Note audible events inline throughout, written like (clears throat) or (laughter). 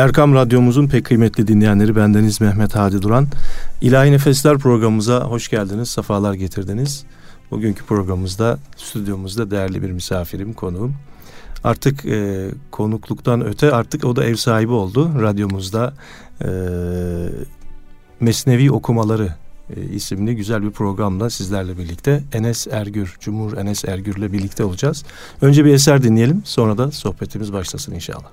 Erkam Radyomuzun pek kıymetli dinleyenleri bendeniz Mehmet Hadi Duran. İlahi Nefesler programımıza hoş geldiniz, sefalar getirdiniz. Bugünkü programımızda stüdyomuzda değerli bir misafirim, konuğum. Artık e, konukluktan öte artık o da ev sahibi oldu. Radyomuzda e, Mesnevi Okumaları e, isimli güzel bir programla sizlerle birlikte Enes Ergür, Cumhur Enes Ergür'le birlikte olacağız. Önce bir eser dinleyelim sonra da sohbetimiz başlasın inşallah.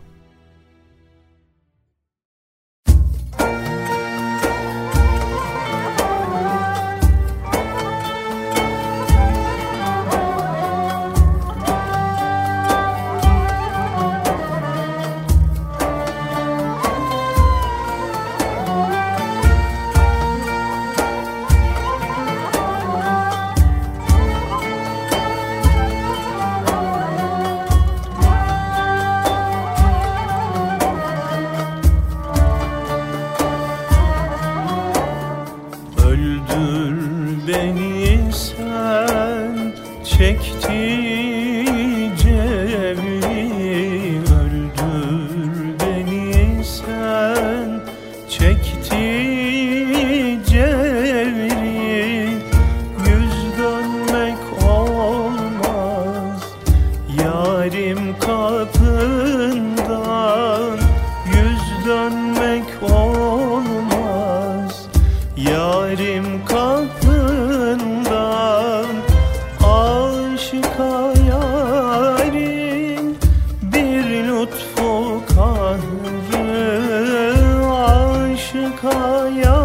kaya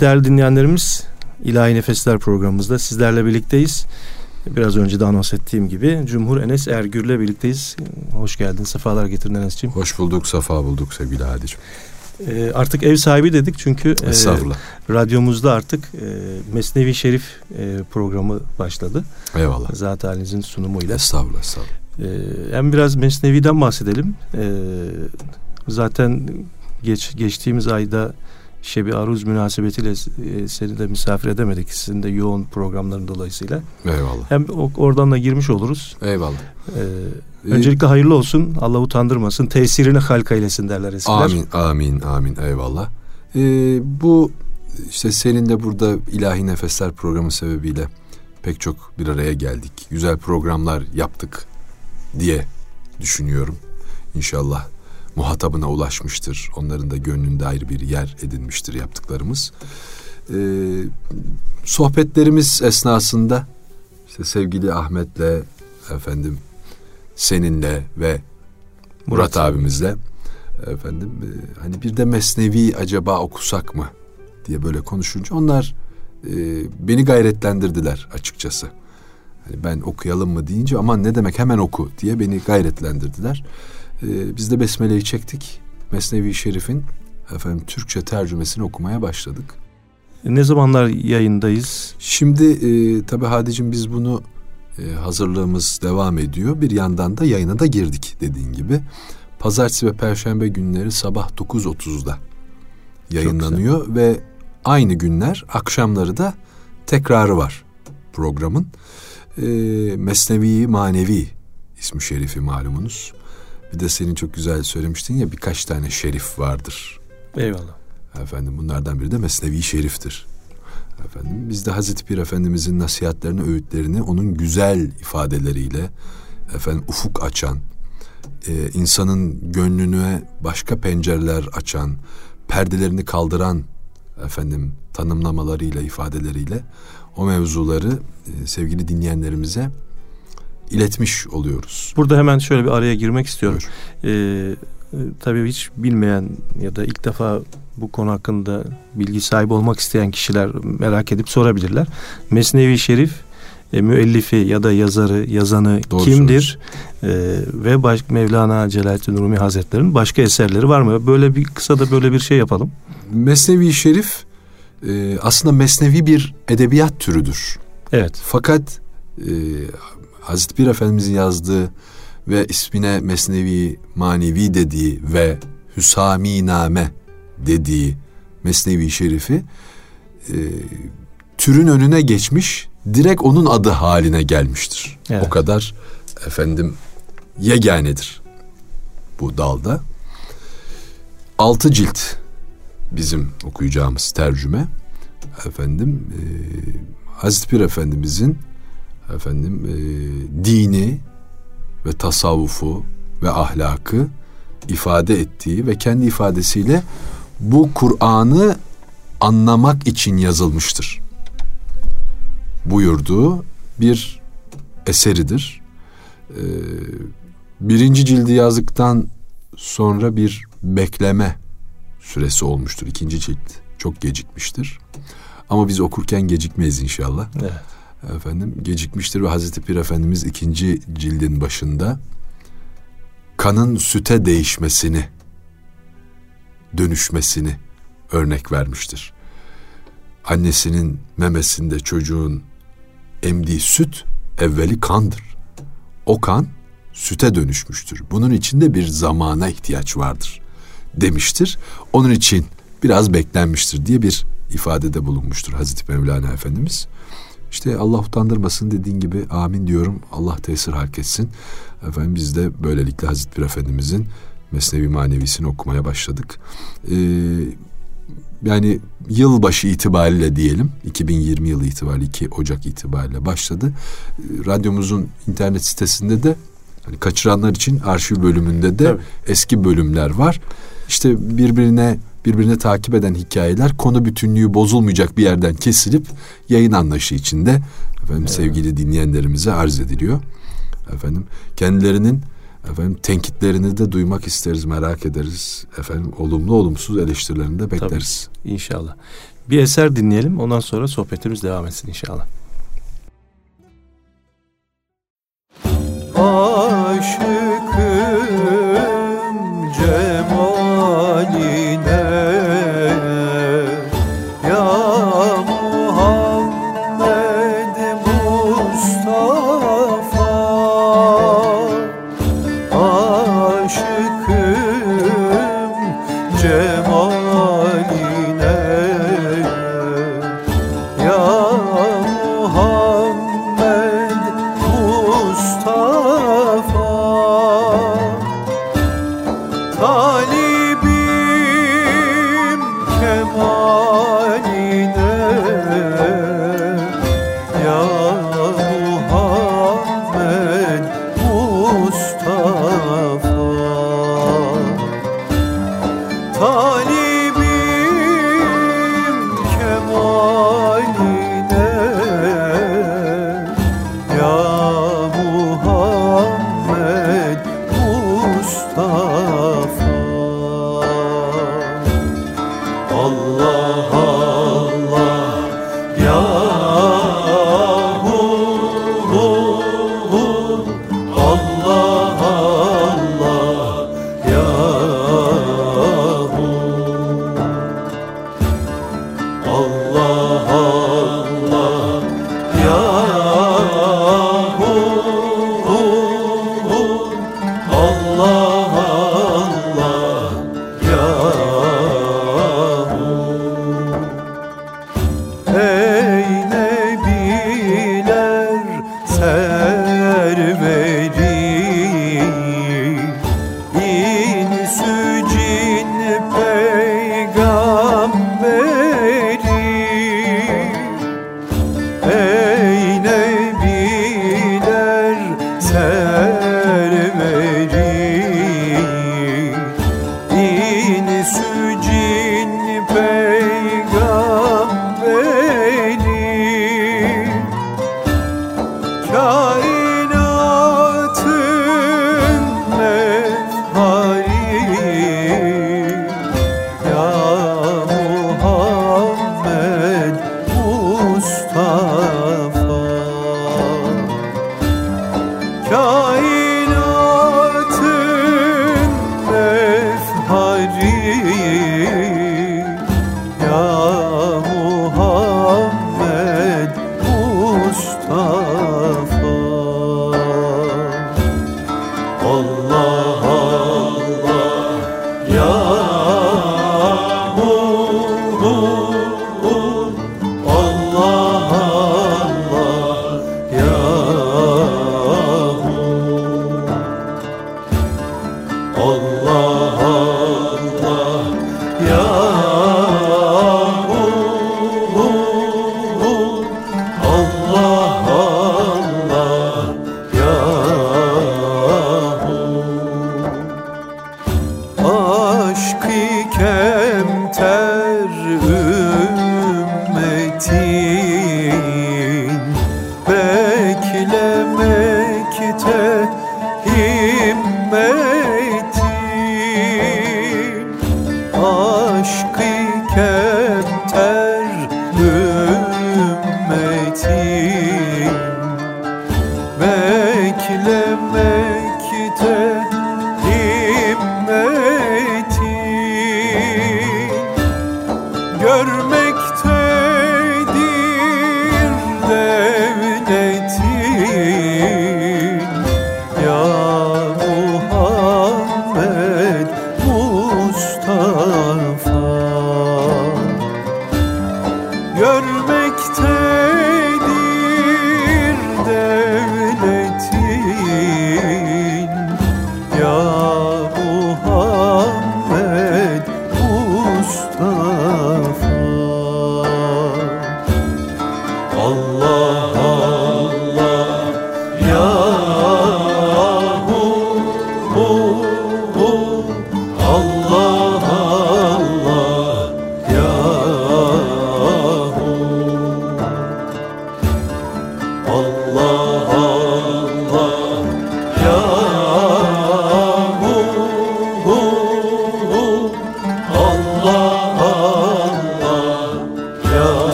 Evet değerli dinleyenlerimiz İlahi Nefesler programımızda sizlerle birlikteyiz. Biraz önce de anons ettiğim gibi Cumhur Enes Ergür'le birlikteyiz. Hoş geldin, sefalar getirdin Enes'ciğim. Hoş bulduk, sefa bulduk sevgili Hadi'cim. E, artık ev sahibi dedik çünkü e, radyomuzda artık e, Mesnevi Şerif e, programı başladı. Eyvallah. Zat halinizin sunumuyla. Estağfurullah, estağfurullah. E, hem biraz Mesnevi'den bahsedelim. E, zaten geç geçtiğimiz ayda Şebi Aruz münasebetiyle e, seni de misafir edemedik. Sizin de yoğun programların dolayısıyla. Eyvallah. Hem oradan da girmiş oluruz. Eyvallah. Ee, öncelikle hayırlı olsun. Allah utandırmasın. Tesirini halka eylesin derler eskiler. Amin, amin, amin. Eyvallah. Ee, bu işte senin de burada ilahi nefesler programı sebebiyle pek çok bir araya geldik. Güzel programlar yaptık diye düşünüyorum. İnşallah muhatabına ulaşmıştır. Onların da gönlünde ayrı bir yer edinmiştir yaptıklarımız. Ee, sohbetlerimiz esnasında işte sevgili Ahmet'le efendim seninle ve Murat, Murat abimizle efendim e, hani bir de Mesnevi acaba okusak mı diye böyle konuşunca onlar e, beni gayretlendirdiler açıkçası. Hani ben okuyalım mı deyince aman ne demek hemen oku diye beni gayretlendirdiler. E, biz de Besmele'yi çektik. Mesnevi Şerif'in efendim Türkçe tercümesini okumaya başladık. Ne zamanlar yayındayız? Şimdi e, tabii Hadicim biz bunu e, hazırlığımız devam ediyor. Bir yandan da yayına da girdik dediğin gibi. Pazartesi ve Perşembe günleri sabah 9.30'da yayınlanıyor ve aynı günler akşamları da tekrarı var programın. E, Mesnevi Manevi ismi şerifi malumunuz. Bir de senin çok güzel söylemiştin ya birkaç tane şerif vardır. Eyvallah. Efendim bunlardan biri de Mesnevi Şerif'tir. Efendim biz de Hazreti Pir Efendimizin nasihatlerini, öğütlerini onun güzel ifadeleriyle efendim ufuk açan, e, insanın gönlüne başka pencereler açan, perdelerini kaldıran efendim tanımlamalarıyla, ifadeleriyle o mevzuları e, sevgili dinleyenlerimize iletmiş oluyoruz. Burada hemen şöyle bir araya girmek istiyorum. Ee, tabii hiç bilmeyen ya da ilk defa bu konu hakkında bilgi sahibi olmak isteyen kişiler merak edip sorabilirler. Mesnevi Şerif e, müellifi ya da yazarı, yazanı Doğru kimdir? E, ve baş, Mevlana Celaleddin Rumi Hazretleri'nin başka eserleri var mı? Böyle bir kısa da böyle bir şey yapalım. Mesnevi Şerif e, aslında mesnevi bir edebiyat türüdür. Evet. Fakat e, Hazreti Pir Efendimizin yazdığı ve ismine Mesnevi Manevi dediği ve Hüsami Name dediği Mesnevi Şerifi e, türün önüne geçmiş direkt onun adı haline gelmiştir. Evet. O kadar efendim yeganedir bu dalda. Altı cilt bizim okuyacağımız tercüme. Efendim e, Hazreti Pir Efendimizin efendim e, dini ve tasavvufu ve ahlakı ifade ettiği ve kendi ifadesiyle bu Kur'an'ı anlamak için yazılmıştır. Buyurduğu bir eseridir. Ee, birinci cildi yazdıktan sonra bir bekleme süresi olmuştur. İkinci cilt çok gecikmiştir. Ama biz okurken gecikmeyiz inşallah. Evet. Efendim gecikmiştir ve Hazreti Pir Efendimiz ikinci cildin başında kanın süte değişmesini, dönüşmesini örnek vermiştir. Annesinin memesinde çocuğun emdiği süt evveli kandır. O kan süte dönüşmüştür. Bunun için de bir zamana ihtiyaç vardır demiştir. Onun için biraz beklenmiştir diye bir ifadede bulunmuştur Hazreti Mevlana Efendimiz. İşte Allah utandırmasın dediğin gibi amin diyorum. Allah tesir halk etsin. Efendim biz de böylelikle Hazreti Pir Efendimizin Mesnevi Manevisini okumaya başladık. Ee, yani yılbaşı itibariyle diyelim 2020 yılı itibariyle 2 Ocak itibariyle başladı. Ee, radyomuzun internet sitesinde de hani kaçıranlar için arşiv bölümünde de Tabii. eski bölümler var. İşte birbirine birbirine takip eden hikayeler konu bütünlüğü bozulmayacak bir yerden kesilip yayın anlayışı içinde efendim evet. sevgili dinleyenlerimize arz ediliyor. Efendim kendilerinin efendim tenkitlerini de duymak isteriz, merak ederiz. Efendim olumlu olumsuz eleştirilerini de bekleriz. Tabii, inşallah. Bir eser dinleyelim ondan sonra sohbetimiz devam etsin inşallah. cemaline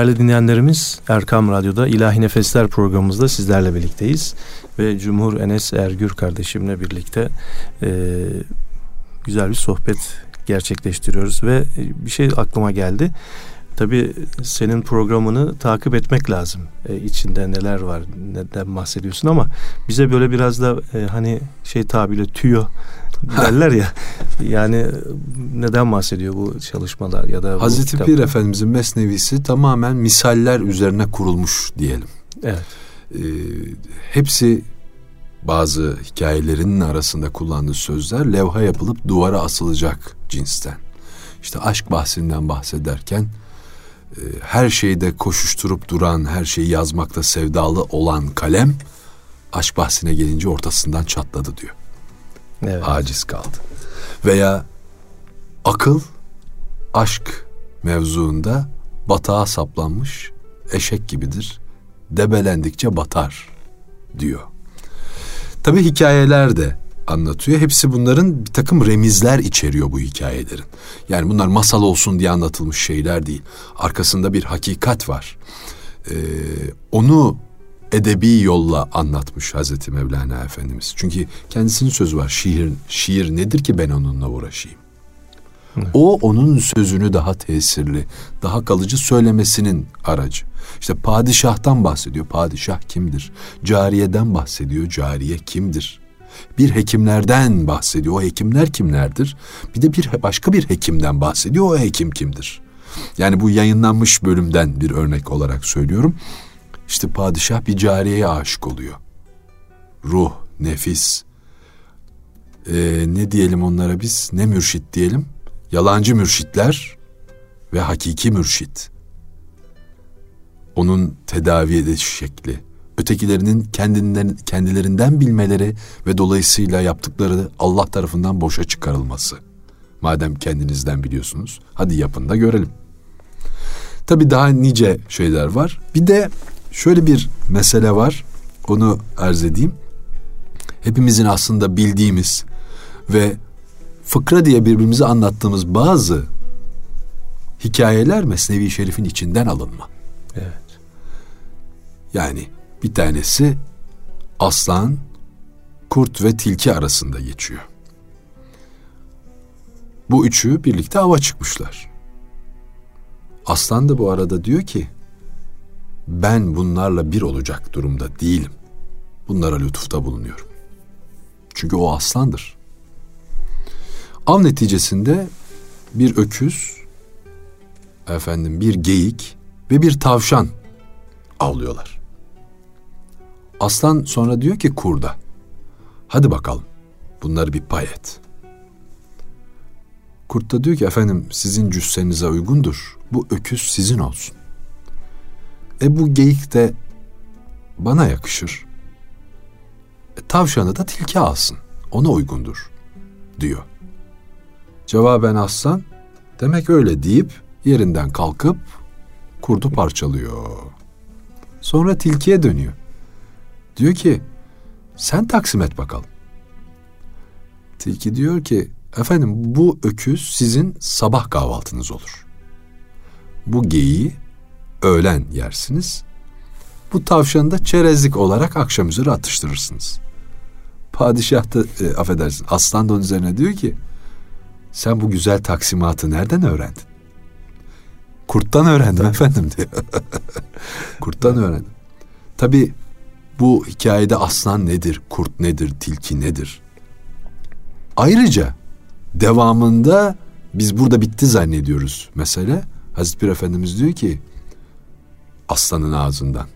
değerli dinleyenlerimiz Erkam Radyo'da İlahi Nefesler programımızda sizlerle birlikteyiz. Ve Cumhur Enes Ergür kardeşimle birlikte e, güzel bir sohbet gerçekleştiriyoruz. Ve bir şey aklıma geldi. Tabii senin programını takip etmek lazım. E, içinde neler var, neden bahsediyorsun ama bize böyle biraz da e, hani şey tabirle tüyo (laughs) derler ya. Yani neden bahsediyor bu çalışmalar ya da Hazreti Pir Efendimizin Mesnevisi tamamen misaller üzerine kurulmuş diyelim. Evet. Ee, hepsi bazı hikayelerinin arasında kullandığı sözler levha yapılıp duvara asılacak cinsten. İşte aşk bahsinden bahsederken e, her şeyde koşuşturup duran, her şeyi yazmakta sevdalı olan kalem aşk bahsine gelince ortasından çatladı diyor. Evet. Aciz kaldı. Veya akıl aşk mevzuunda batağa saplanmış eşek gibidir. Debelendikçe batar diyor. Tabi hikayeler de anlatıyor. Hepsi bunların bir takım remizler içeriyor bu hikayelerin. Yani bunlar masal olsun diye anlatılmış şeyler değil. Arkasında bir hakikat var. Ee, onu edebi yolla anlatmış Hazreti Mevlana Efendimiz. Çünkü kendisinin sözü var. Şiir, şiir nedir ki ben onunla uğraşayım? O onun sözünü daha tesirli, daha kalıcı söylemesinin aracı. İşte padişahtan bahsediyor. Padişah kimdir? Cariyeden bahsediyor. Cariye kimdir? Bir hekimlerden bahsediyor. O hekimler kimlerdir? Bir de bir başka bir hekimden bahsediyor. O hekim kimdir? Yani bu yayınlanmış bölümden bir örnek olarak söylüyorum. İşte padişah bir cariyeye aşık oluyor. Ruh, nefis. Ee, ne diyelim onlara biz? Ne mürşit diyelim? Yalancı mürşitler ve hakiki mürşit. Onun tedavi ediş şekli, ötekilerinin kendinden, kendilerinden bilmeleri ve dolayısıyla yaptıkları Allah tarafından boşa çıkarılması. Madem kendinizden biliyorsunuz, hadi yapın da görelim. Tabi daha nice şeyler var. Bir de şöyle bir mesele var. Onu arz edeyim. Hepimizin aslında bildiğimiz ve fıkra diye birbirimize anlattığımız bazı hikayeler Mesnevi Şerif'in içinden alınma. Evet. Yani bir tanesi aslan, kurt ve tilki arasında geçiyor. Bu üçü birlikte ava çıkmışlar. Aslan da bu arada diyor ki ben bunlarla bir olacak durumda değilim. Bunlara lütufta bulunuyorum. Çünkü o aslandır. Av neticesinde bir öküz, efendim bir geyik ve bir tavşan avlıyorlar. Aslan sonra diyor ki kurda, hadi bakalım bunları bir pay et. Kurt da diyor ki efendim sizin cüssenize uygundur. Bu öküz sizin olsun. E bu geyik de bana yakışır. E, tavşanı da tilki alsın. Ona uygundur diyor. Cevaben aslan demek öyle deyip yerinden kalkıp kurdu parçalıyor. Sonra tilkiye dönüyor. Diyor ki sen taksim et bakalım. Tilki diyor ki efendim bu öküz sizin sabah kahvaltınız olur. Bu geyiği öğlen yersiniz. Bu tavşanı da çerezlik olarak akşam üzeri atıştırırsınız. Padişah da e, affedersin aslan da onun üzerine diyor ki sen bu güzel taksimatı nereden öğrendin? Kurttan öğrendim efendim diyor. (laughs) Kurttan öğrendim. Tabi bu hikayede aslan nedir, kurt nedir, tilki nedir? Ayrıca devamında biz burada bitti zannediyoruz mesele. Hazreti Pir Efendimiz diyor ki aslanın ağzından.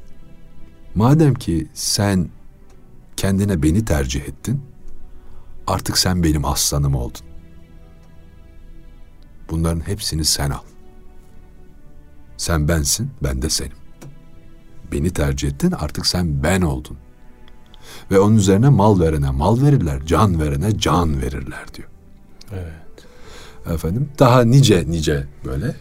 Madem ki sen kendine beni tercih ettin, artık sen benim aslanım oldun. Bunların hepsini sen al. Sen bensin, ben de senim. Beni tercih ettin, artık sen ben oldun. Ve onun üzerine mal verene mal verirler, can verene can verirler diyor. Evet. Efendim daha nice nice böyle.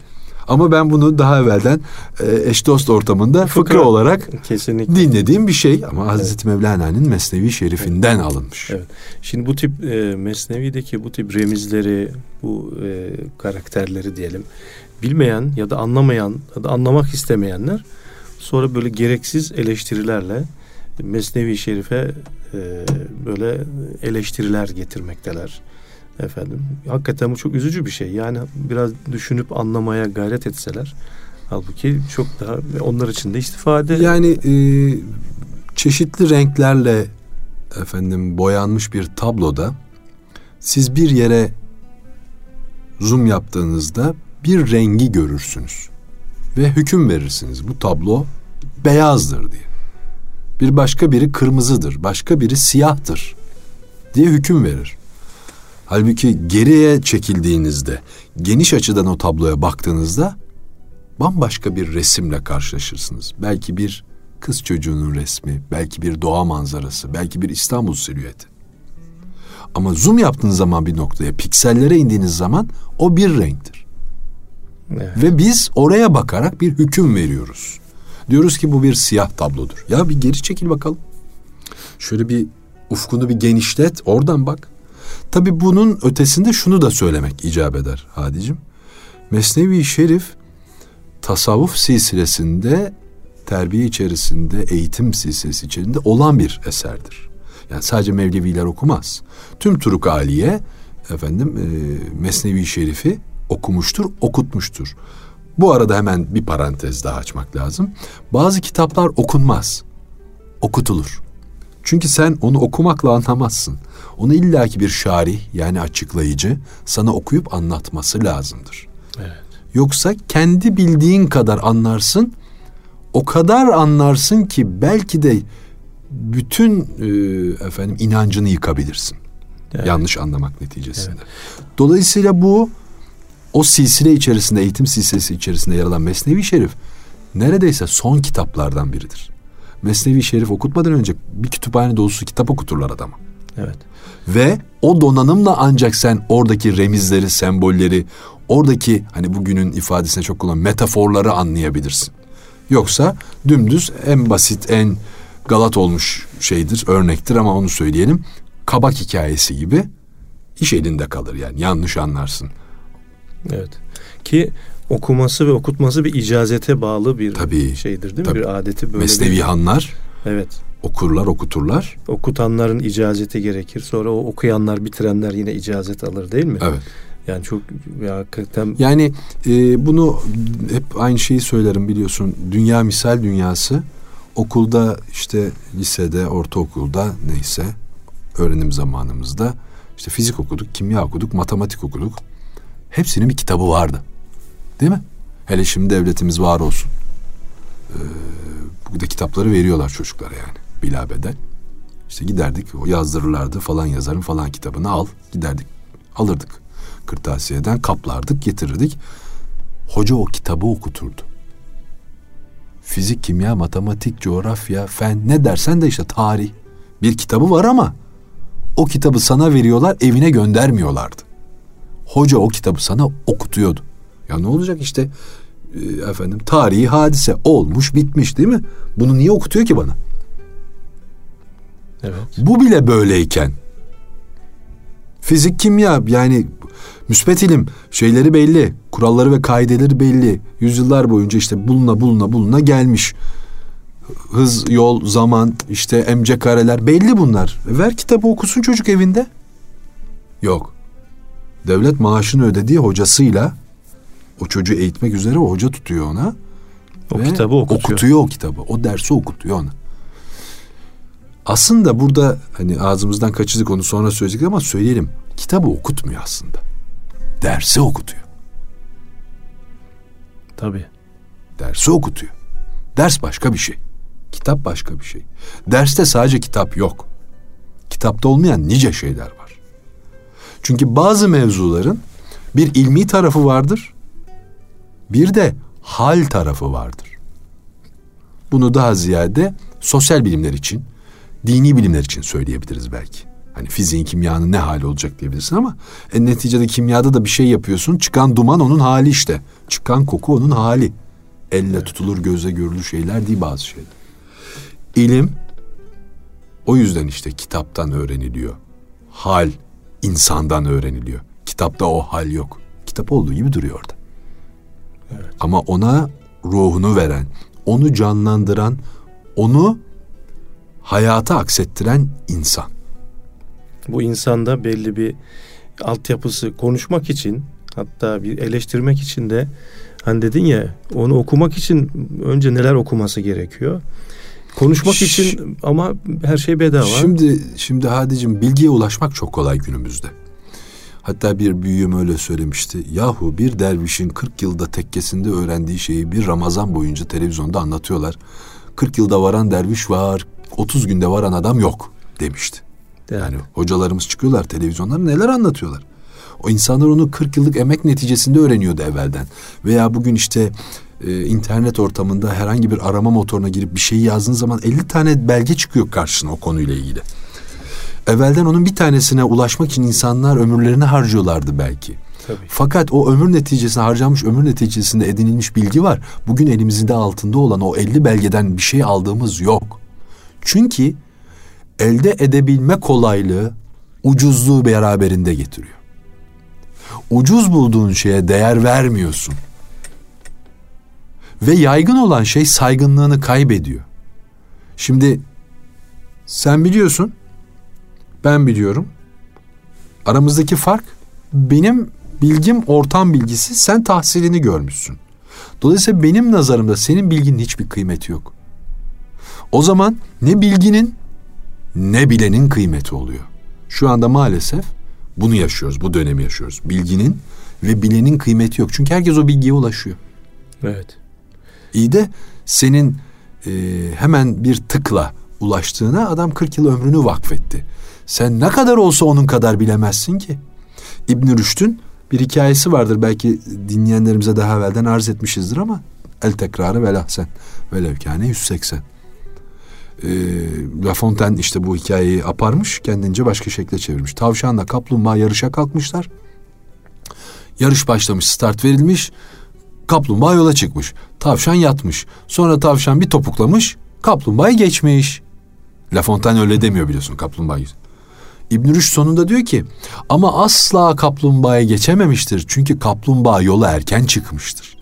Ama ben bunu daha evvelden e, eş dost ortamında fıkra, fıkra olarak kesinlikle dinlediğim bir şey ama evet. Hazreti Mevlana'nın Mesnevi Şerifinden evet. alınmış. Evet. Şimdi bu tip e, Mesnevi'deki bu tip remizleri, bu e, karakterleri diyelim bilmeyen ya da anlamayan ya da anlamak istemeyenler sonra böyle gereksiz eleştirilerle Mesnevi Şerif'e e, böyle eleştiriler getirmekteler efendim. Hakikaten bu çok üzücü bir şey. Yani biraz düşünüp anlamaya gayret etseler halbuki çok daha onlar için de istifade. Yani e, çeşitli renklerle efendim boyanmış bir tabloda siz bir yere zoom yaptığınızda bir rengi görürsünüz ve hüküm verirsiniz. Bu tablo beyazdır diye. Bir başka biri kırmızıdır, başka biri siyahtır diye hüküm verir. Halbuki geriye çekildiğinizde, geniş açıdan o tabloya baktığınızda bambaşka bir resimle karşılaşırsınız. Belki bir kız çocuğunun resmi, belki bir doğa manzarası, belki bir İstanbul silüeti. Ama zoom yaptığınız zaman bir noktaya, piksellere indiğiniz zaman o bir renktir. Evet. Ve biz oraya bakarak bir hüküm veriyoruz. Diyoruz ki bu bir siyah tablodur. Ya bir geri çekil bakalım. Şöyle bir ufkunu bir genişlet, oradan bak. Tabi bunun ötesinde şunu da söylemek icap eder Hadicim. Mesnevi Şerif tasavvuf silsilesinde terbiye içerisinde, eğitim silsilesi içerisinde olan bir eserdir. Yani sadece Mevleviler okumaz. Tüm Turuk Aliye efendim e, Mesnevi Şerif'i okumuştur, okutmuştur. Bu arada hemen bir parantez daha açmak lazım. Bazı kitaplar okunmaz. Okutulur. Çünkü sen onu okumakla anlamazsın. Onu illaki bir şarih yani açıklayıcı sana okuyup anlatması lazımdır. Evet. Yoksa kendi bildiğin kadar anlarsın. O kadar anlarsın ki belki de bütün e, efendim inancını yıkabilirsin. Evet. Yanlış anlamak neticesinde. Evet. Dolayısıyla bu o silsile içerisinde, eğitim silsilesi içerisinde yer alan Mesnevi Şerif neredeyse son kitaplardan biridir. Mesnevi Şerif okutmadan önce bir kütüphane dolusu kitap okuturlar adama. Evet. Ve o donanımla ancak sen oradaki remizleri, sembolleri, oradaki hani bugünün ifadesine çok kullanılan metaforları anlayabilirsin. Yoksa dümdüz en basit, en galat olmuş şeydir, örnektir ama onu söyleyelim. Kabak hikayesi gibi iş elinde kalır yani yanlış anlarsın. Evet. Ki okuması ve okutması bir icazete bağlı bir tabii, şeydir değil mi? Bir adeti böyle. Mesnevi bir... hanlar. Evet. Okurlar, okuturlar. Okutanların icazeti gerekir. Sonra o okuyanlar, bitirenler yine icazet alır değil mi? Evet. Yani çok ya hakikaten... Yani e, bunu hep aynı şeyi söylerim biliyorsun. Dünya misal dünyası. Okulda işte lisede, ortaokulda neyse öğrenim zamanımızda işte fizik okuduk, kimya okuduk, matematik okuduk. Hepsinin bir kitabı vardı. Değil mi? Hele şimdi devletimiz var olsun. Ee, da kitapları veriyorlar çocuklara yani bilabeden. İşte giderdik o yazdırırlardı falan yazarın falan kitabını al giderdik alırdık kırtasiyeden kaplardık getirirdik. Hoca o kitabı okuturdu. Fizik, kimya, matematik, coğrafya, fen ne dersen de işte tarih. Bir kitabı var ama o kitabı sana veriyorlar evine göndermiyorlardı. Hoca o kitabı sana okutuyordu. Ya ne olacak işte e, efendim tarihi hadise olmuş bitmiş değil mi? Bunu niye okutuyor ki bana? Evet. Bu bile böyleyken fizik kimya yani müspet ilim şeyleri belli, kuralları ve kaideleri belli. Yüzyıllar boyunca işte buluna buluna buluna gelmiş. Hız, yol, zaman, işte emce kareler belli bunlar. Ver kitabı okusun çocuk evinde. Yok. Devlet maaşını ödediği hocasıyla o çocuğu eğitmek üzere o hoca tutuyor ona. O kitabı okutuyor. Okutuyor o kitabı. O dersi okutuyor ona. Aslında burada hani ağzımızdan kaçırdık onu sonra söyleyecek ama söyleyelim. Kitabı okutmuyor aslında. Dersi okutuyor. Tabii. Dersi okutuyor. Ders başka bir şey. Kitap başka bir şey. Derste sadece kitap yok. Kitapta olmayan nice şeyler var. Çünkü bazı mevzuların bir ilmi tarafı vardır. Bir de hal tarafı vardır. Bunu daha ziyade sosyal bilimler için, dini bilimler için söyleyebiliriz belki. Hani fiziğin, kimyanın ne hali olacak diyebilirsin ama en neticede kimyada da bir şey yapıyorsun. Çıkan duman onun hali işte. Çıkan koku onun hali. Elle tutulur, gözle görülür şeyler değil bazı şeyler. İlim o yüzden işte kitaptan öğreniliyor. Hal insandan öğreniliyor. Kitapta o hal yok. Kitap olduğu gibi duruyor orada. Evet. Ama ona ruhunu veren, onu canlandıran, onu hayata aksettiren insan. Bu insanda belli bir altyapısı konuşmak için hatta bir eleştirmek için de hani dedin ya onu okumak için önce neler okuması gerekiyor. Konuşmak Ş- için ama her şey bedava. Şimdi şimdi Hadicim bilgiye ulaşmak çok kolay günümüzde. Hatta bir büyüğüm öyle söylemişti. Yahu bir dervişin 40 yılda tekkesinde öğrendiği şeyi bir Ramazan boyunca televizyonda anlatıyorlar. 40 yılda varan derviş var, 30 günde varan adam yok demişti. Evet. Yani hocalarımız çıkıyorlar televizyonlara neler anlatıyorlar. O insanlar onu 40 yıllık emek neticesinde öğreniyordu evvelden. Veya bugün işte e, internet ortamında herhangi bir arama motoruna girip bir şeyi yazdığın zaman 50 tane belge çıkıyor karşına o konuyla ilgili. Evvelden onun bir tanesine ulaşmak için insanlar ömürlerini harcıyorlardı belki. Tabii. Fakat o ömür neticesinde harcanmış ömür neticesinde edinilmiş bilgi var. Bugün elimizde altında olan o 50 belgeden bir şey aldığımız yok. Çünkü elde edebilme kolaylığı ucuzluğu beraberinde getiriyor. Ucuz bulduğun şeye değer vermiyorsun. Ve yaygın olan şey saygınlığını kaybediyor. Şimdi sen biliyorsun, ben biliyorum. Aramızdaki fark benim bilgim ortam bilgisi, sen tahsilini görmüşsün. Dolayısıyla benim nazarımda senin bilginin hiçbir kıymeti yok. O zaman ne bilginin ne bilenin kıymeti oluyor. Şu anda maalesef bunu yaşıyoruz, bu dönemi yaşıyoruz. Bilginin ve bilenin kıymeti yok. Çünkü herkes o bilgiye ulaşıyor. Evet. İyi de senin e, hemen bir tıkla ulaştığına adam 40 yıl ömrünü vakfetti. Sen ne kadar olsa onun kadar bilemezsin ki. İbn Rüşd'ün bir hikayesi vardır belki dinleyenlerimize daha evvelden arz etmişizdir ama el tekrarı velahsen velevkâne 180. Ee, La Fontaine işte bu hikayeyi aparmış kendince başka şekle çevirmiş. Tavşanla kaplumbağa yarışa kalkmışlar. Yarış başlamış start verilmiş. Kaplumbağa yola çıkmış. Tavşan yatmış. Sonra tavşan bir topuklamış. Kaplumbağayı geçmiş. La Fontaine öyle demiyor biliyorsun kaplumbağa. İbn Rüşd sonunda diyor ki ama asla kaplumbağaya geçememiştir. Çünkü kaplumbağa yola erken çıkmıştır.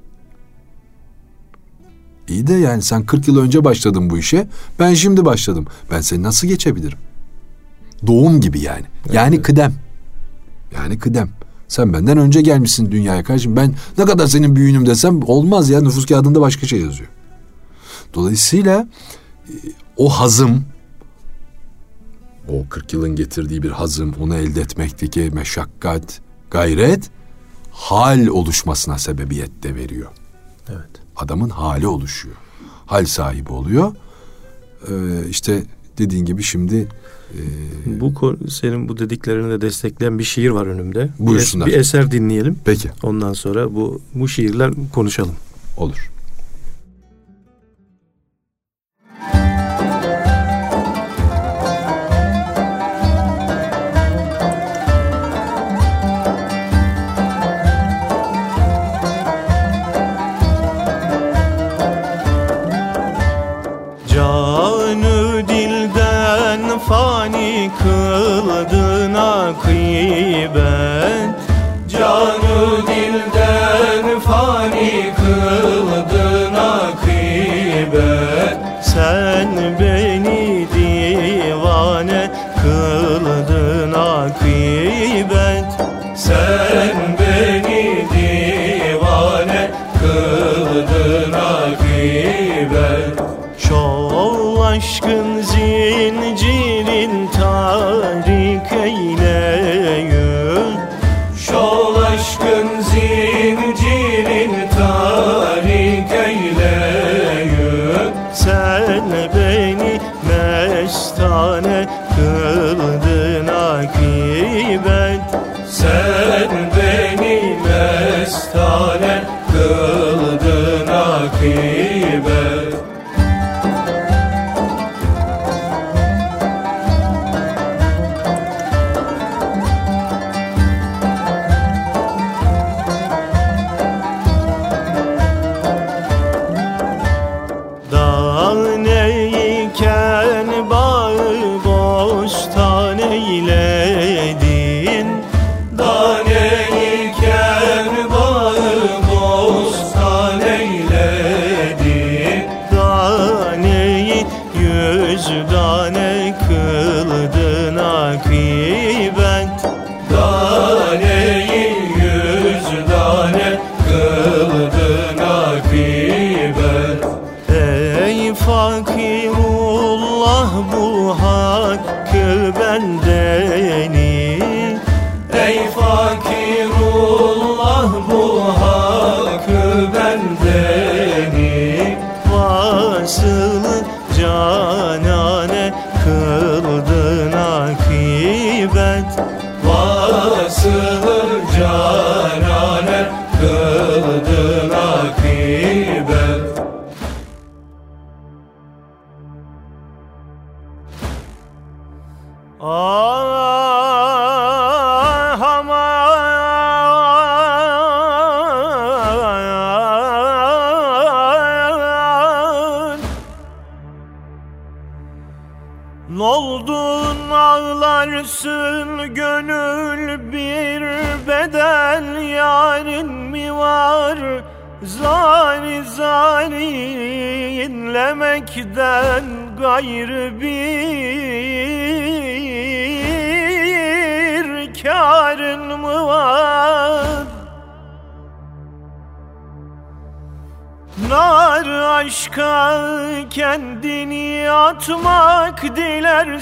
İyi de yani sen 40 yıl önce başladın bu işe. Ben şimdi başladım. Ben seni nasıl geçebilirim? Doğum gibi yani. Yani evet. kıdem. Yani kıdem. Sen benden önce gelmişsin dünyaya kardeşim. Ben ne kadar senin büyüğünüm desem olmaz ya. Nüfus kağıdında başka şey yazıyor. Dolayısıyla e, o hazım, o 40 yılın getirdiği bir hazım, onu elde etmekteki meşakkat, gayret, hal oluşmasına sebebiyet de veriyor. Evet. Adamın hali oluşuyor. Hal sahibi oluyor. Ee, işte dediğin gibi şimdi ee, bu senin bu dediklerini de destekleyen bir şiir var önümde. Buyursunlar. Bir, bir eser dinleyelim. Peki. Ondan sonra bu bu şiirler konuşalım. Olur.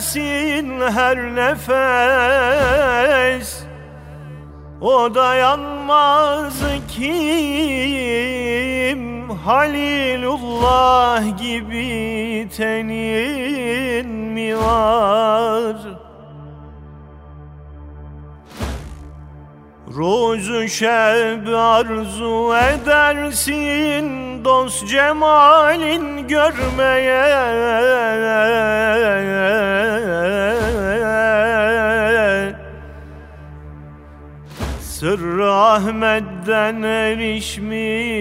Dilersin her nefes. O dayanmaz kim? Halilullah gibi tenin mi var? Rozu şeb arzu edersin dost cemalin görmeye Sırrı Ahmet'den erişmiş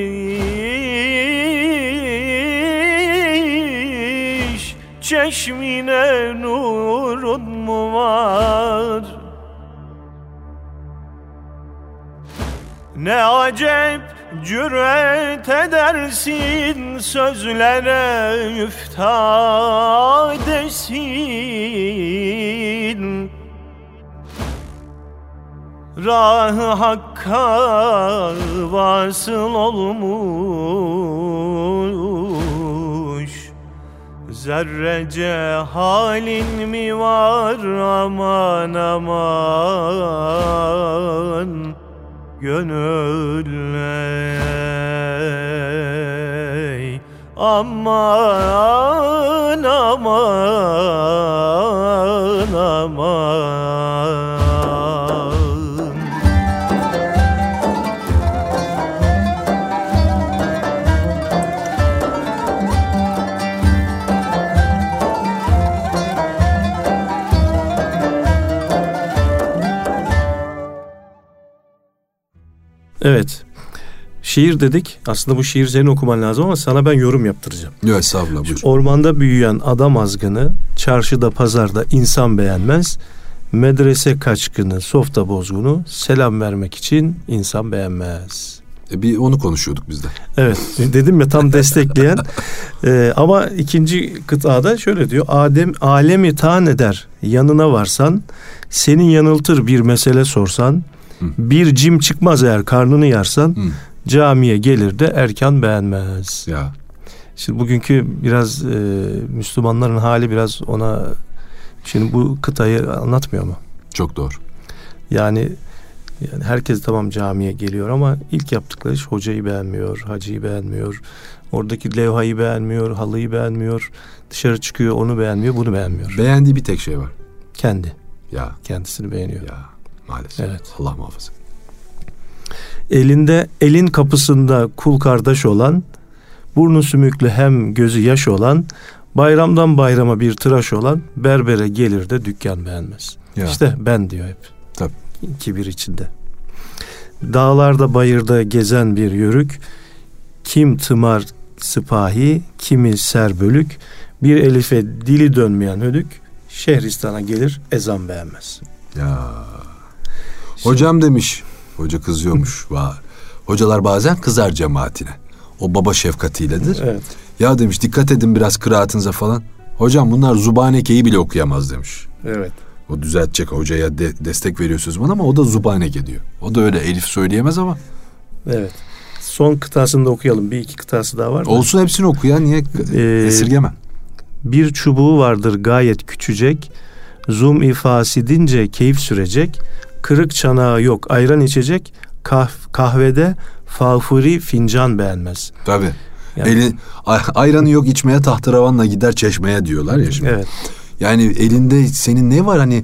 Çeşmine nurun mu var? Ne acep cüret edersin sözlere müftadesin Rah-ı Hakk'a vasıl olmuş. Zerrece halin mi var aman aman Gönül ey Aman aman aman Evet. Şiir dedik. Aslında bu şiir senin okuman lazım ama sana ben yorum yaptıracağım. Yok estağfurullah buyur. Ormanda büyüyen adam azgını, çarşıda pazarda insan beğenmez. Medrese kaçkını, softa bozgunu, selam vermek için insan beğenmez. E, bir onu konuşuyorduk biz de. Evet dedim ya tam destekleyen. Ee, (laughs) ama ikinci kıtada şöyle diyor. Adem alemi tan eder yanına varsan, senin yanıltır bir mesele sorsan, Hı. bir cim çıkmaz eğer karnını yarsan, Hı. camiye gelir de erken beğenmez. Ya Şimdi bugünkü biraz e, Müslümanların hali biraz ona şimdi bu kıtayı anlatmıyor mu? çok doğru. Yani yani herkes tamam camiye geliyor ama ilk yaptıkları iş hocayı beğenmiyor, hacıyı beğenmiyor. Oradaki levhayı beğenmiyor, halıyı beğenmiyor. Dışarı çıkıyor onu beğenmiyor, bunu beğenmiyor. Beğendiği bir tek şey var. Kendi, Ya kendisini beğeniyor. ya maalesef. Evet. Allah muhafaza. Elinde elin kapısında kul kardeş olan, burnu sümüklü hem gözü yaş olan, bayramdan bayrama bir tıraş olan berbere gelir de dükkan beğenmez. Ya. İşte ben diyor hep. Tabii. Kibir içinde. Dağlarda bayırda gezen bir yörük, kim tımar sıpahi, kimi serbölük, bir elife dili dönmeyen hölük, Şehristan'a gelir ezan beğenmez. Ya. Hocam demiş. Hoca kızıyormuş. Va. Hocalar bazen kızar cemaatine. O baba şefkatiyledir. Evet. Ya demiş dikkat edin biraz kıraatınıza falan. Hocam bunlar Zubaneke'yi bile okuyamaz demiş. Evet. O düzeltecek hocaya de- destek veriyor sözüm ama o da Zubaneke diyor. O da öyle Elif söyleyemez ama. Evet. Son kıtasını da okuyalım. Bir iki kıtası daha var. da. Olsun hepsini oku ya niye Ee, esirgeme. Bir çubuğu vardır gayet küçücek. Zum ifasidince keyif sürecek. Kırık çanağı yok ayran içecek. Kah- kahvede fağfuri fincan beğenmez. Tabii. Yani- Eli, ay- ayranı yok içmeye tahtaravanla gider çeşmeye diyorlar ya şimdi. Evet. Yani elinde senin ne var hani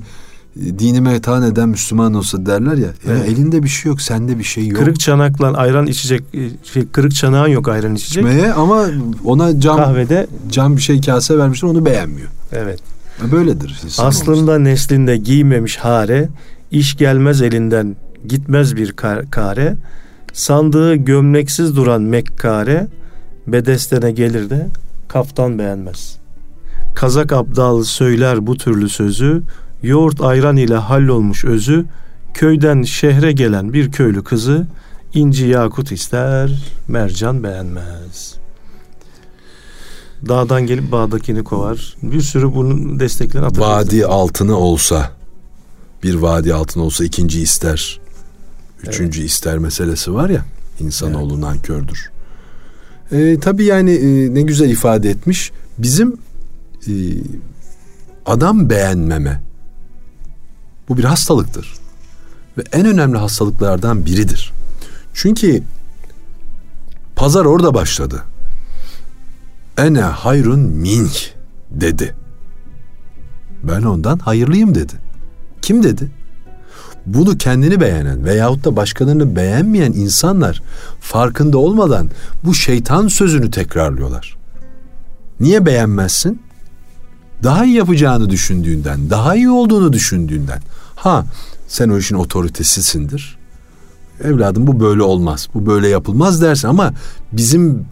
dinime taan eden Müslüman olsa derler ya. ya Evet. elinde bir şey yok, sende bir şey yok. Kırık çanakla ayran içecek şey kırık çanağın yok ayran içecek. içmeye ama ona cam Kahvede cam bir şey kase vermişler onu beğenmiyor. evet. Ya Böyledir. Aslında neslinde giymemiş hare, iş gelmez elinden gitmez bir kar- kare. Sandığı gömleksiz duran mekkare, bedestene gelir de kaftan beğenmez. Kazak abdalı söyler bu türlü sözü, yoğurt ayran ile hallolmuş özü, köyden şehre gelen bir köylü kızı, İnci yakut ister, mercan beğenmez. Dağdan gelip bağdakini kovar. Bir sürü bunun destekleri hatırlıyoruz. Vadi altını olsa, bir vadi altın olsa ikinci ister, üçüncü ister meselesi var ya, insanoğlu Evet. nankördür. Ee, tabii yani e, ne güzel ifade etmiş. Bizim e, adam beğenmeme, bu bir hastalıktır. Ve en önemli hastalıklardan biridir. Çünkü pazar orada başladı. Ene hayrun mink dedi. Ben ondan hayırlıyım dedi. Kim dedi? Bunu kendini beğenen veyahut da başkalarını beğenmeyen insanlar farkında olmadan bu şeytan sözünü tekrarlıyorlar. Niye beğenmezsin? Daha iyi yapacağını düşündüğünden, daha iyi olduğunu düşündüğünden. Ha, sen o işin otoritesisindir. Evladım bu böyle olmaz, bu böyle yapılmaz dersin ama bizim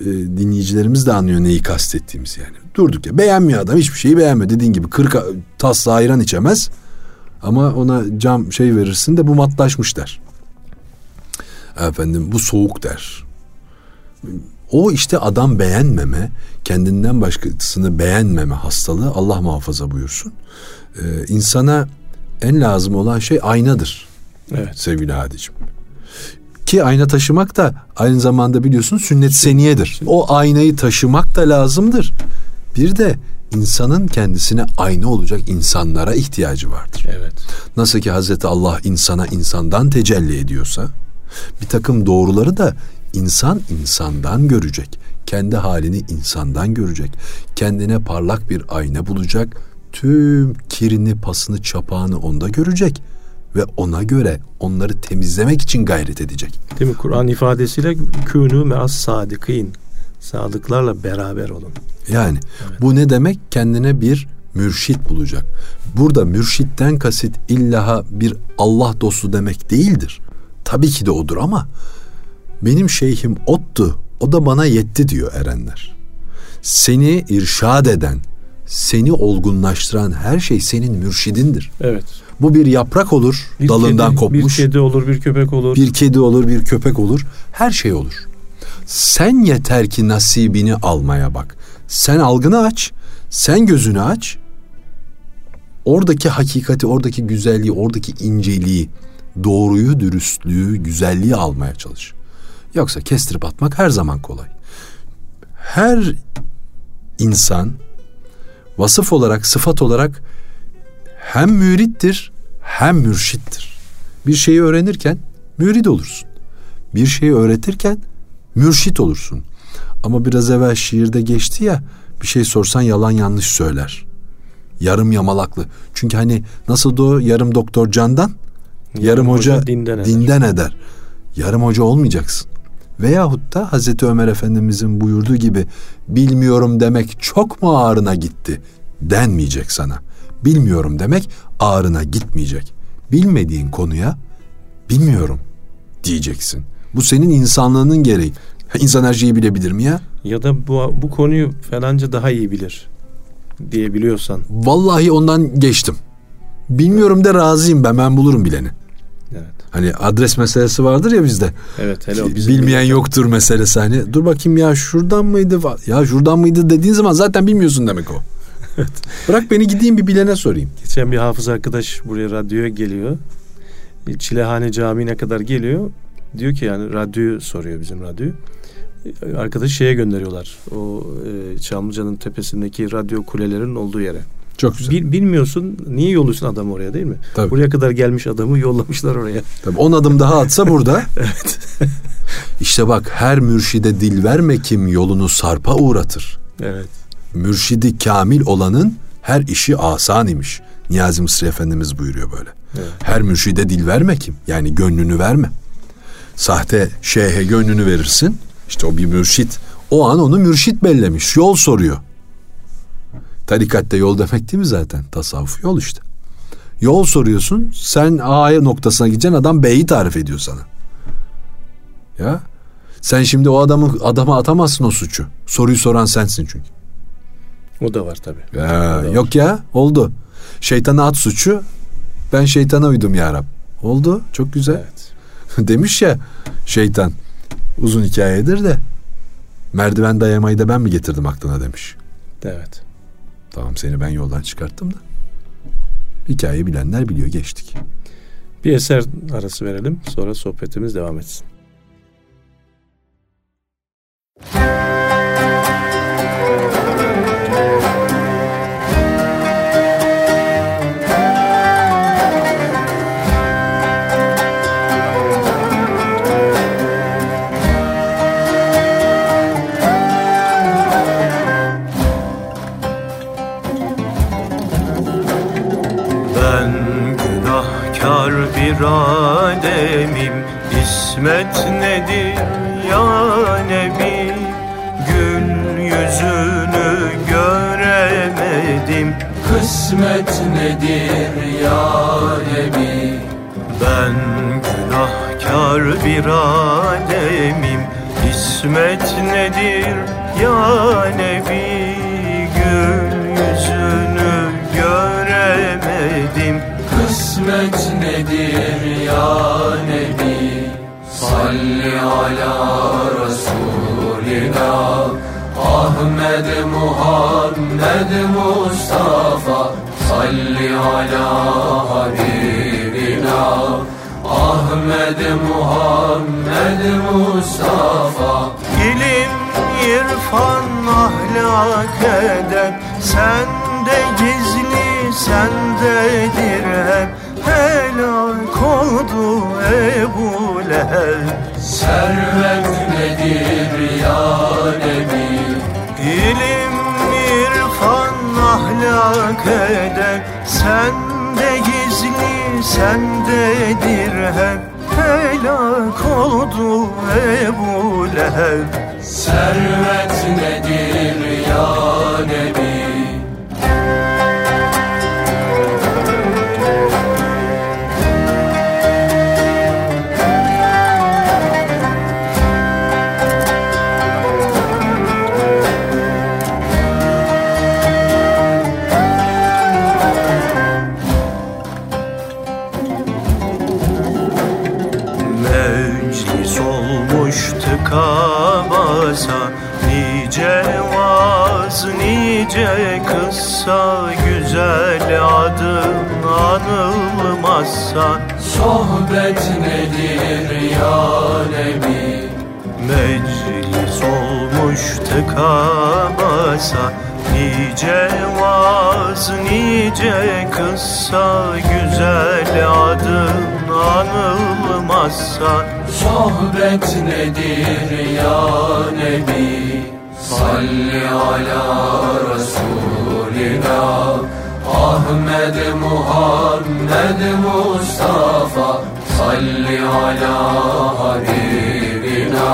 e, dinleyicilerimiz de anlıyor neyi kastettiğimiz yani. Durduk ya beğenmiyor adam hiçbir şeyi beğenmiyor. Dediğin gibi 40 tasla ayran içemez ama ona cam şey verirsin de bu matlaşmış der. Efendim bu soğuk der. O işte adam beğenmeme, kendinden başkasını beğenmeme hastalığı Allah muhafaza buyursun. Ee, insana en lazım olan şey aynadır Evet. sevgili Hadicim. Ki ayna taşımak da aynı zamanda biliyorsun sünnet seniyedir. O aynayı taşımak da lazımdır. Bir de insanın kendisine ayna olacak insanlara ihtiyacı vardır. Evet. Nasıl ki Hazreti Allah insana insandan tecelli ediyorsa bir takım doğruları da insan insandan görecek. Kendi halini insandan görecek. Kendine parlak bir ayna bulacak. Tüm kirini, pasını, çapağını onda görecek. Ve ona göre onları temizlemek için gayret edecek. Değil mi? Kur'an ifadesiyle künü me'as sadikin. Sadıklarla beraber olun. Yani bu ne demek? Kendine bir mürşit bulacak. Burada mürşitten kasıt illaha bir Allah dostu demek değildir. Tabii ki de odur ama benim şeyhim ottu, o da bana yetti diyor erenler. Seni irşad eden, seni olgunlaştıran her şey senin mürşidindir. Evet. Bu bir yaprak olur, Bir dalından kedi, kopmuş. Bir kedi olur, bir köpek olur. Bir kedi olur, bir köpek olur. Her şey olur. Sen yeter ki nasibini almaya bak. Sen algını aç, sen gözünü aç. Oradaki hakikati, oradaki güzelliği, oradaki inceliği, doğruyu, dürüstlüğü, güzelliği almaya çalış. Yoksa kestirip atmak her zaman kolay. Her insan vasıf olarak, sıfat olarak hem mürittir hem mürşittir. Bir şeyi öğrenirken mürid olursun. Bir şeyi öğretirken mürşit olursun. Ama biraz evvel şiirde geçti ya bir şey sorsan yalan yanlış söyler. Yarım yamalaklı. Çünkü hani nasıl o yarım doktor candan, yarım, hoca, dinden eder. dinden eder. Yarım hoca olmayacaksın. Veyahut da Hazreti Ömer Efendimizin buyurduğu gibi bilmiyorum demek çok mu ağrına gitti denmeyecek sana. Bilmiyorum demek ağrına gitmeyecek. Bilmediğin konuya bilmiyorum diyeceksin. Bu senin insanlığının gereği. İnsan her şeyi bilebilir mi ya? Ya da bu, bu konuyu falanca daha iyi bilir diyebiliyorsan. Vallahi ondan geçtim. Bilmiyorum de razıyım ben ben bulurum bileni. Evet. Hani adres meselesi vardır ya bizde. Evet hele o bizim Bilmeyen yoktur meselesi hani. Dur bakayım ya şuradan mıydı? Ya şuradan mıydı dediğin zaman zaten bilmiyorsun demek o. (laughs) Bırak beni gideyim bir bilene sorayım. Geçen bir hafız arkadaş buraya radyoya geliyor. Çilehane Camii'ne kadar geliyor. Diyor ki yani radyoyu soruyor bizim radyoyu. Arkadaşı şeye gönderiyorlar. O e, Çamlıca'nın tepesindeki radyo kulelerinin olduğu yere. Çok güzel. Bil- bilmiyorsun niye yolluyorsun adamı oraya değil mi? Tabii. Buraya kadar gelmiş adamı yollamışlar oraya. Tabii on adım daha atsa burada. (laughs) (laughs) İşte bak her mürşide dil verme kim yolunu sarpa uğratır. Evet. Mürşidi kamil olanın her işi asan imiş. Niyazi Mısri Efendimiz buyuruyor böyle. Evet. Her mürşide dil verme kim? Yani gönlünü verme. Sahte şeyhe gönlünü verirsin. İşte o bir mürşit. O an onu mürşit bellemiş. Yol soruyor. Tarikatte yol demek değil mi zaten? Tasavvuf yol işte. Yol soruyorsun. Sen A noktasına gideceksin. Adam B'yi tarif ediyor sana. Ya. Sen şimdi o adamı adama atamazsın o suçu. Soruyu soran sensin çünkü. O da var tabii. Ya, da var. yok ya oldu. Şeytana at suçu. Ben şeytana uydum ya Rab. Oldu çok güzel. Evet. (laughs) demiş ya şeytan uzun hikayedir de merdiven dayamayı da ben mi getirdim aklına demiş. Evet. Tamam seni ben yoldan çıkarttım da. Hikayeyi bilenler biliyor geçtik. Bir eser arası verelim sonra sohbetimiz devam etsin. Ben günahkar bir ademim İsmet nedir ya Nebi? Gül yüzünü göremedim. Kısmet nedir ya Nebi? Ben günahkar bir ademim. İsmet nedir ya Nebi Kısmet nedir ya Nebi. Salli ala Resulina Ahmed Muhammed Mustafa. Salli ala Habibina. Ahmed Muhammed Mustafa. İlim, irfan, ahlak, edep. Sende gizli, sendedir hep Helak oldu Ebu Leheb. Servet nedir ya Nebi? İlim, irfan, ahlak, edep Sende gizli, sendedir hep Helak oldu Ebu Leheb. Servet nedir ya Nebi Güzel adın anılmazsa Sohbet nedir ya Nebi? Meclis olmuş tıka basa Nice vaz, nice kıssa Güzel adın anılmazsa Sohbet nedir ya Nebi? Salli ala Resulina Ahmed Muhammed Mustafa Salli ala Habibina.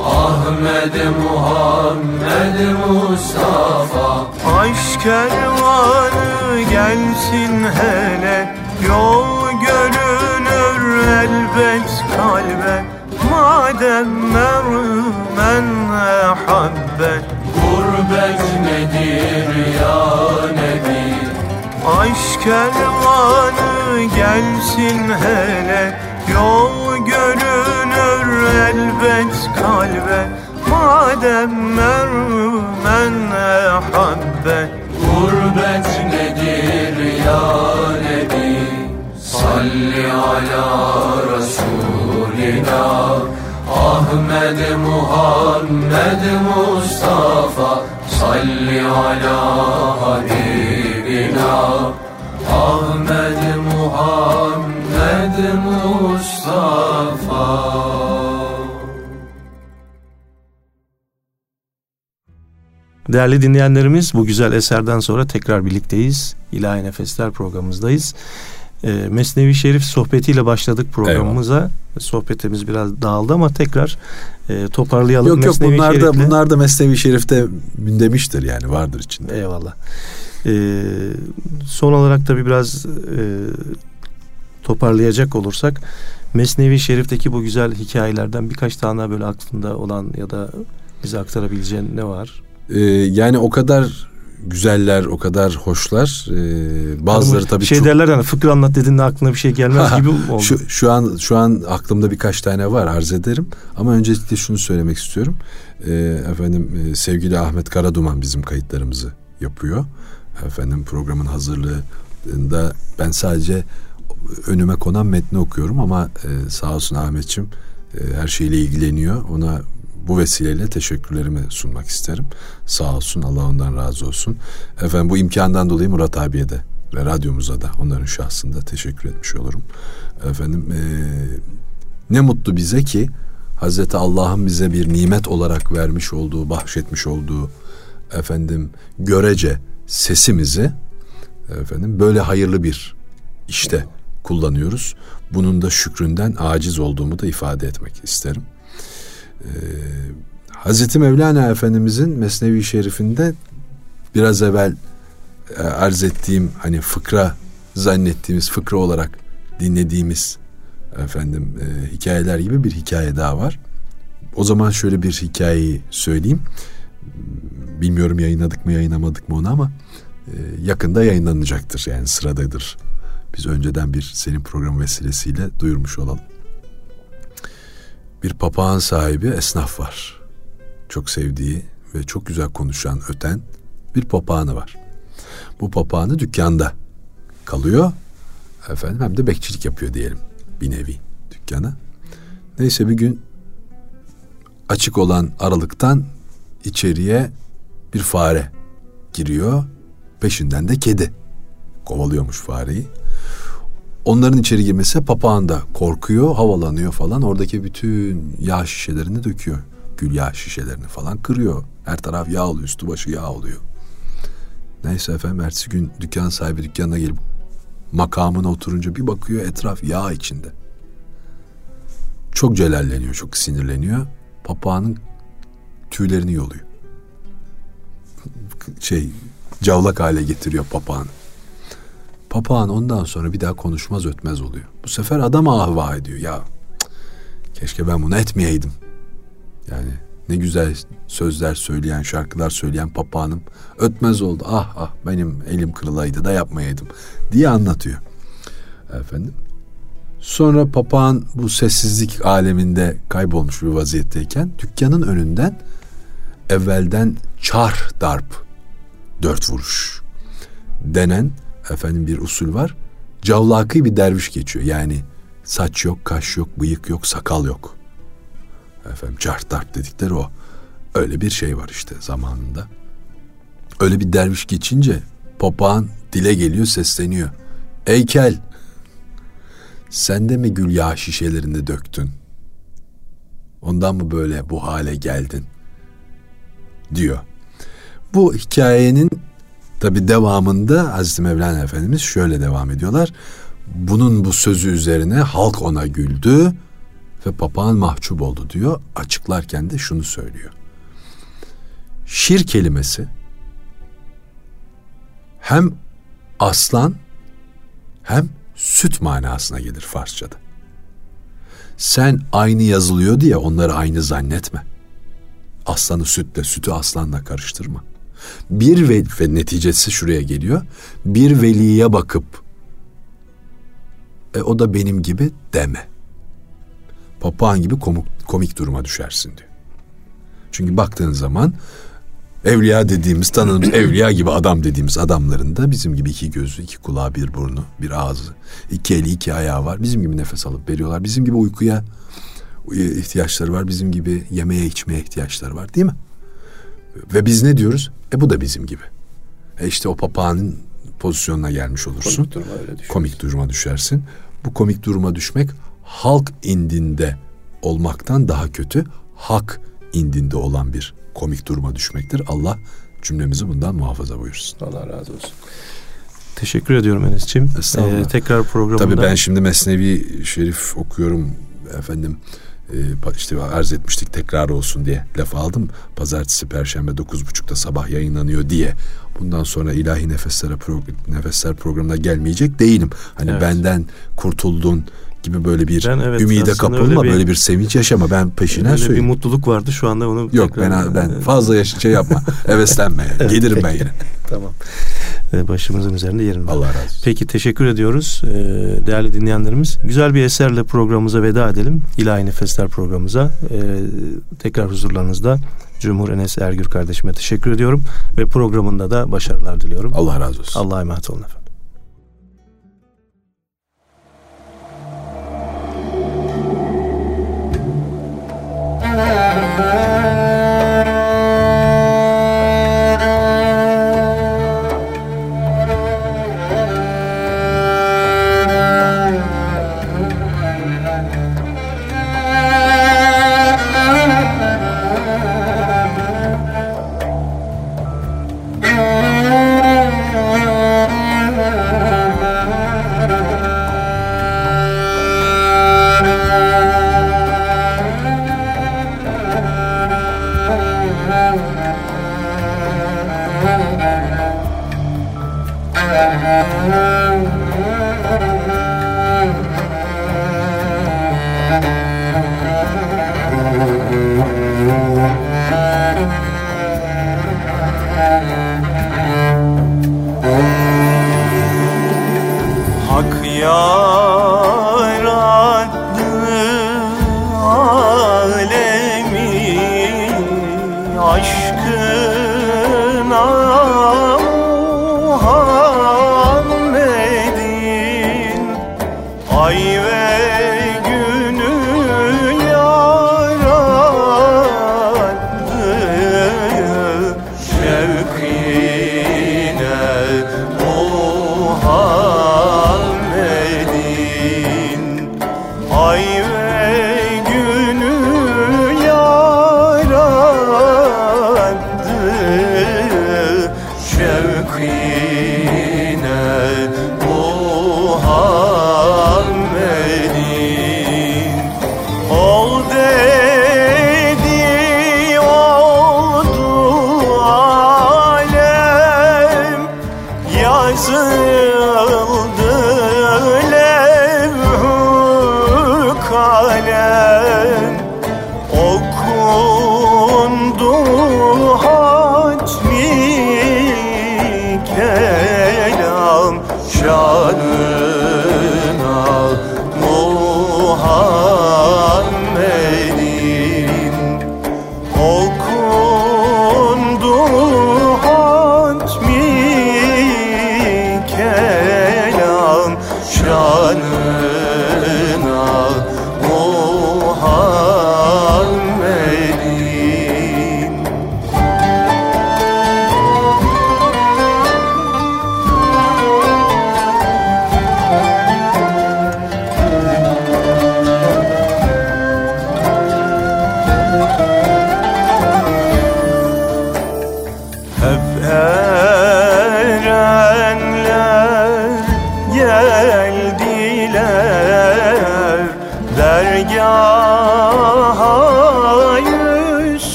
Ahmed Muhammed Mustafa. Aşk kervanı gelsin hele Yol görünür elbet kalbe. Madem mermen habbe Gurbet nedir ya Nebi Aşk kervanı gelsin hele Yol görünür elbet kalbe. Madem mermen habbe Gurbet nedir ya Nebi? Salli ala Resulina Ahmed Muhammed Mustafa Salli ala Habibina Ahmed Muhammed Mustafa Değerli dinleyenlerimiz bu güzel eserden sonra tekrar birlikteyiz. İlahi Nefesler programımızdayız. Ee, Mesnevi Şerif sohbetiyle başladık programımıza. Sohbetimiz biraz dağıldı ama tekrar e, toparlayalım. Yok yok Mesnevi bunlar da bunlar da Mesnevi Şerif'te demiştir yani vardır içinde. Eyvallah. Ee, son olarak tabii biraz e, toparlayacak olursak Mesnevi Şerif'teki bu güzel hikayelerden birkaç tane böyle aklında olan ya da bize aktarabileceğin ne var? Ee, yani o kadar güzeller, o kadar hoşlar. Ee, bazıları bu tabii şey çok... derler hani fıkra anlat dediğinde aklına bir şey gelmez (laughs) gibi oldu. Şu, şu an şu an aklımda birkaç tane var arz ederim. Ama öncelikle şunu söylemek istiyorum. Ee, efendim e, sevgili Ahmet Karaduman bizim kayıtlarımızı yapıyor. Efendim programın hazırlığında ben sadece önüme konan metni okuyorum ama e, sağ olsun Ahmetçim e, her şeyle ilgileniyor. Ona bu vesileyle teşekkürlerimi sunmak isterim. Sağ olsun Allah ondan razı olsun. Efendim bu imkandan dolayı Murat abiye de ve radyomuza da onların şahsında teşekkür etmiş olurum. Efendim e, ne mutlu bize ki Hazreti Allah'ın bize bir nimet olarak vermiş olduğu, bahşetmiş olduğu efendim görece sesimizi efendim böyle hayırlı bir işte kullanıyoruz. Bunun da şükründen aciz olduğumu da ifade etmek isterim. Ee, Hazreti Mevlana Efendimizin Mesnevi Şerif'inde biraz evvel e, arz ettiğim hani fıkra zannettiğimiz fıkra olarak dinlediğimiz efendim e, hikayeler gibi bir hikaye daha var. O zaman şöyle bir hikayeyi söyleyeyim. Bilmiyorum yayınladık mı yayınlamadık mı onu ama e, yakında yayınlanacaktır yani sıradadır. Biz önceden bir senin program vesilesiyle duyurmuş olalım. Bir papağan sahibi esnaf var. Çok sevdiği ve çok güzel konuşan, öten bir papağanı var. Bu papağanı dükkanda kalıyor. Efendim hem de bekçilik yapıyor diyelim bir nevi dükkana. Neyse bir gün açık olan aralıktan içeriye bir fare giriyor. Peşinden de kedi kovalıyormuş fareyi. Onların içeri girmesi papağan da korkuyor, havalanıyor falan. Oradaki bütün yağ şişelerini döküyor. Gül yağ şişelerini falan kırıyor. Her taraf yağ oluyor, üstü başı yağ oluyor. Neyse efendim ertesi gün dükkan sahibi dükkanına gelip makamına oturunca bir bakıyor etraf yağ içinde. Çok celalleniyor, çok sinirleniyor. Papağanın tüylerini yoluyor. Şey, cavlak hale getiriyor papağanı. Papağan ondan sonra bir daha konuşmaz ötmez oluyor. Bu sefer adam ahva ediyor. Ya keşke ben bunu etmeyeydim. Yani ne güzel sözler söyleyen, şarkılar söyleyen papağanım ötmez oldu. Ah ah benim elim kırılaydı da yapmayaydım diye anlatıyor. Efendim. Sonra papağan bu sessizlik aleminde kaybolmuş bir vaziyetteyken dükkanın önünden evvelden çar darp dört vuruş denen efendim bir usul var. Cavlaki bir derviş geçiyor. Yani saç yok, kaş yok, bıyık yok, sakal yok. Efendim çar darp dedikleri o. Öyle bir şey var işte zamanında. Öyle bir derviş geçince papağan dile geliyor, sesleniyor. Ey kel, sen de mi gül yağı şişelerini döktün? Ondan mı böyle bu hale geldin? Diyor. Bu hikayenin tabi devamında Hazreti Mevlana Efendimiz şöyle devam ediyorlar. Bunun bu sözü üzerine halk ona güldü ve papağan mahcup oldu diyor. Açıklarken de şunu söylüyor. Şir kelimesi hem aslan hem süt manasına gelir Farsçada. Sen aynı yazılıyor diye onları aynı zannetme. Aslanı sütle, sütü aslanla karıştırma. Bir ve, ve neticesi şuraya geliyor. Bir veliye bakıp e, o da benim gibi deme. Papağan gibi komik, komik duruma düşersin diyor. Çünkü baktığın zaman evliya dediğimiz, tanıdığımız (clears throat) evliya gibi adam dediğimiz adamların da bizim gibi iki gözü, iki kulağı, bir burnu, bir ağzı, iki eli, iki ayağı var. Bizim gibi nefes alıp veriyorlar. Bizim gibi uykuya ihtiyaçları var. Bizim gibi yemeğe, içmeye ihtiyaçları var değil mi? Ve biz ne diyoruz? E bu da bizim gibi. E işte o papağanın pozisyonuna gelmiş olursun. Komik duruma öyle düşüyorsun. Komik duruma düşersin. Bu komik duruma düşmek halk indinde olmaktan daha kötü. Hak indinde olan bir komik duruma düşmektir. Allah cümlemizi bundan muhafaza buyursun. Allah razı olsun. Teşekkür ediyorum Enes'ciğim. Ee, tekrar programda. Tabii ben şimdi Mesnevi Şerif okuyorum efendim. Ee, işte arz etmiştik tekrar olsun diye laf aldım. Pazartesi, Perşembe 9.30'da sabah yayınlanıyor diye. Bundan sonra ilahi nefesler, pro, nefesler programına gelmeyecek değilim. Hani Evet. benden kurtuldun, gibi böyle bir Ben evet, ümide kapılma, bir- böyle bir sevinç yaşama. Ben peşinden Öyle bir söyleyeyim. mutluluk vardı şu anda onu Yok tekrar- ben ben fazla yaş- şey yapma. (laughs) Heveslenme. yani. Gelirim ben yine. (laughs) Tamam. Ee, Başımızın üzerinde yerin var. Allah razı olsun. Peki teşekkür ediyoruz ee, değerli dinleyenlerimiz. Güzel bir eserle programımıza veda edelim. İlahi Nefesler programımıza. Ee, tekrar huzurlarınızda Cumhur Enes Ergür kardeşime teşekkür ediyorum. Ve programında da başarılar diliyorum. Allah razı olsun. Allah'a emanet olun efendim.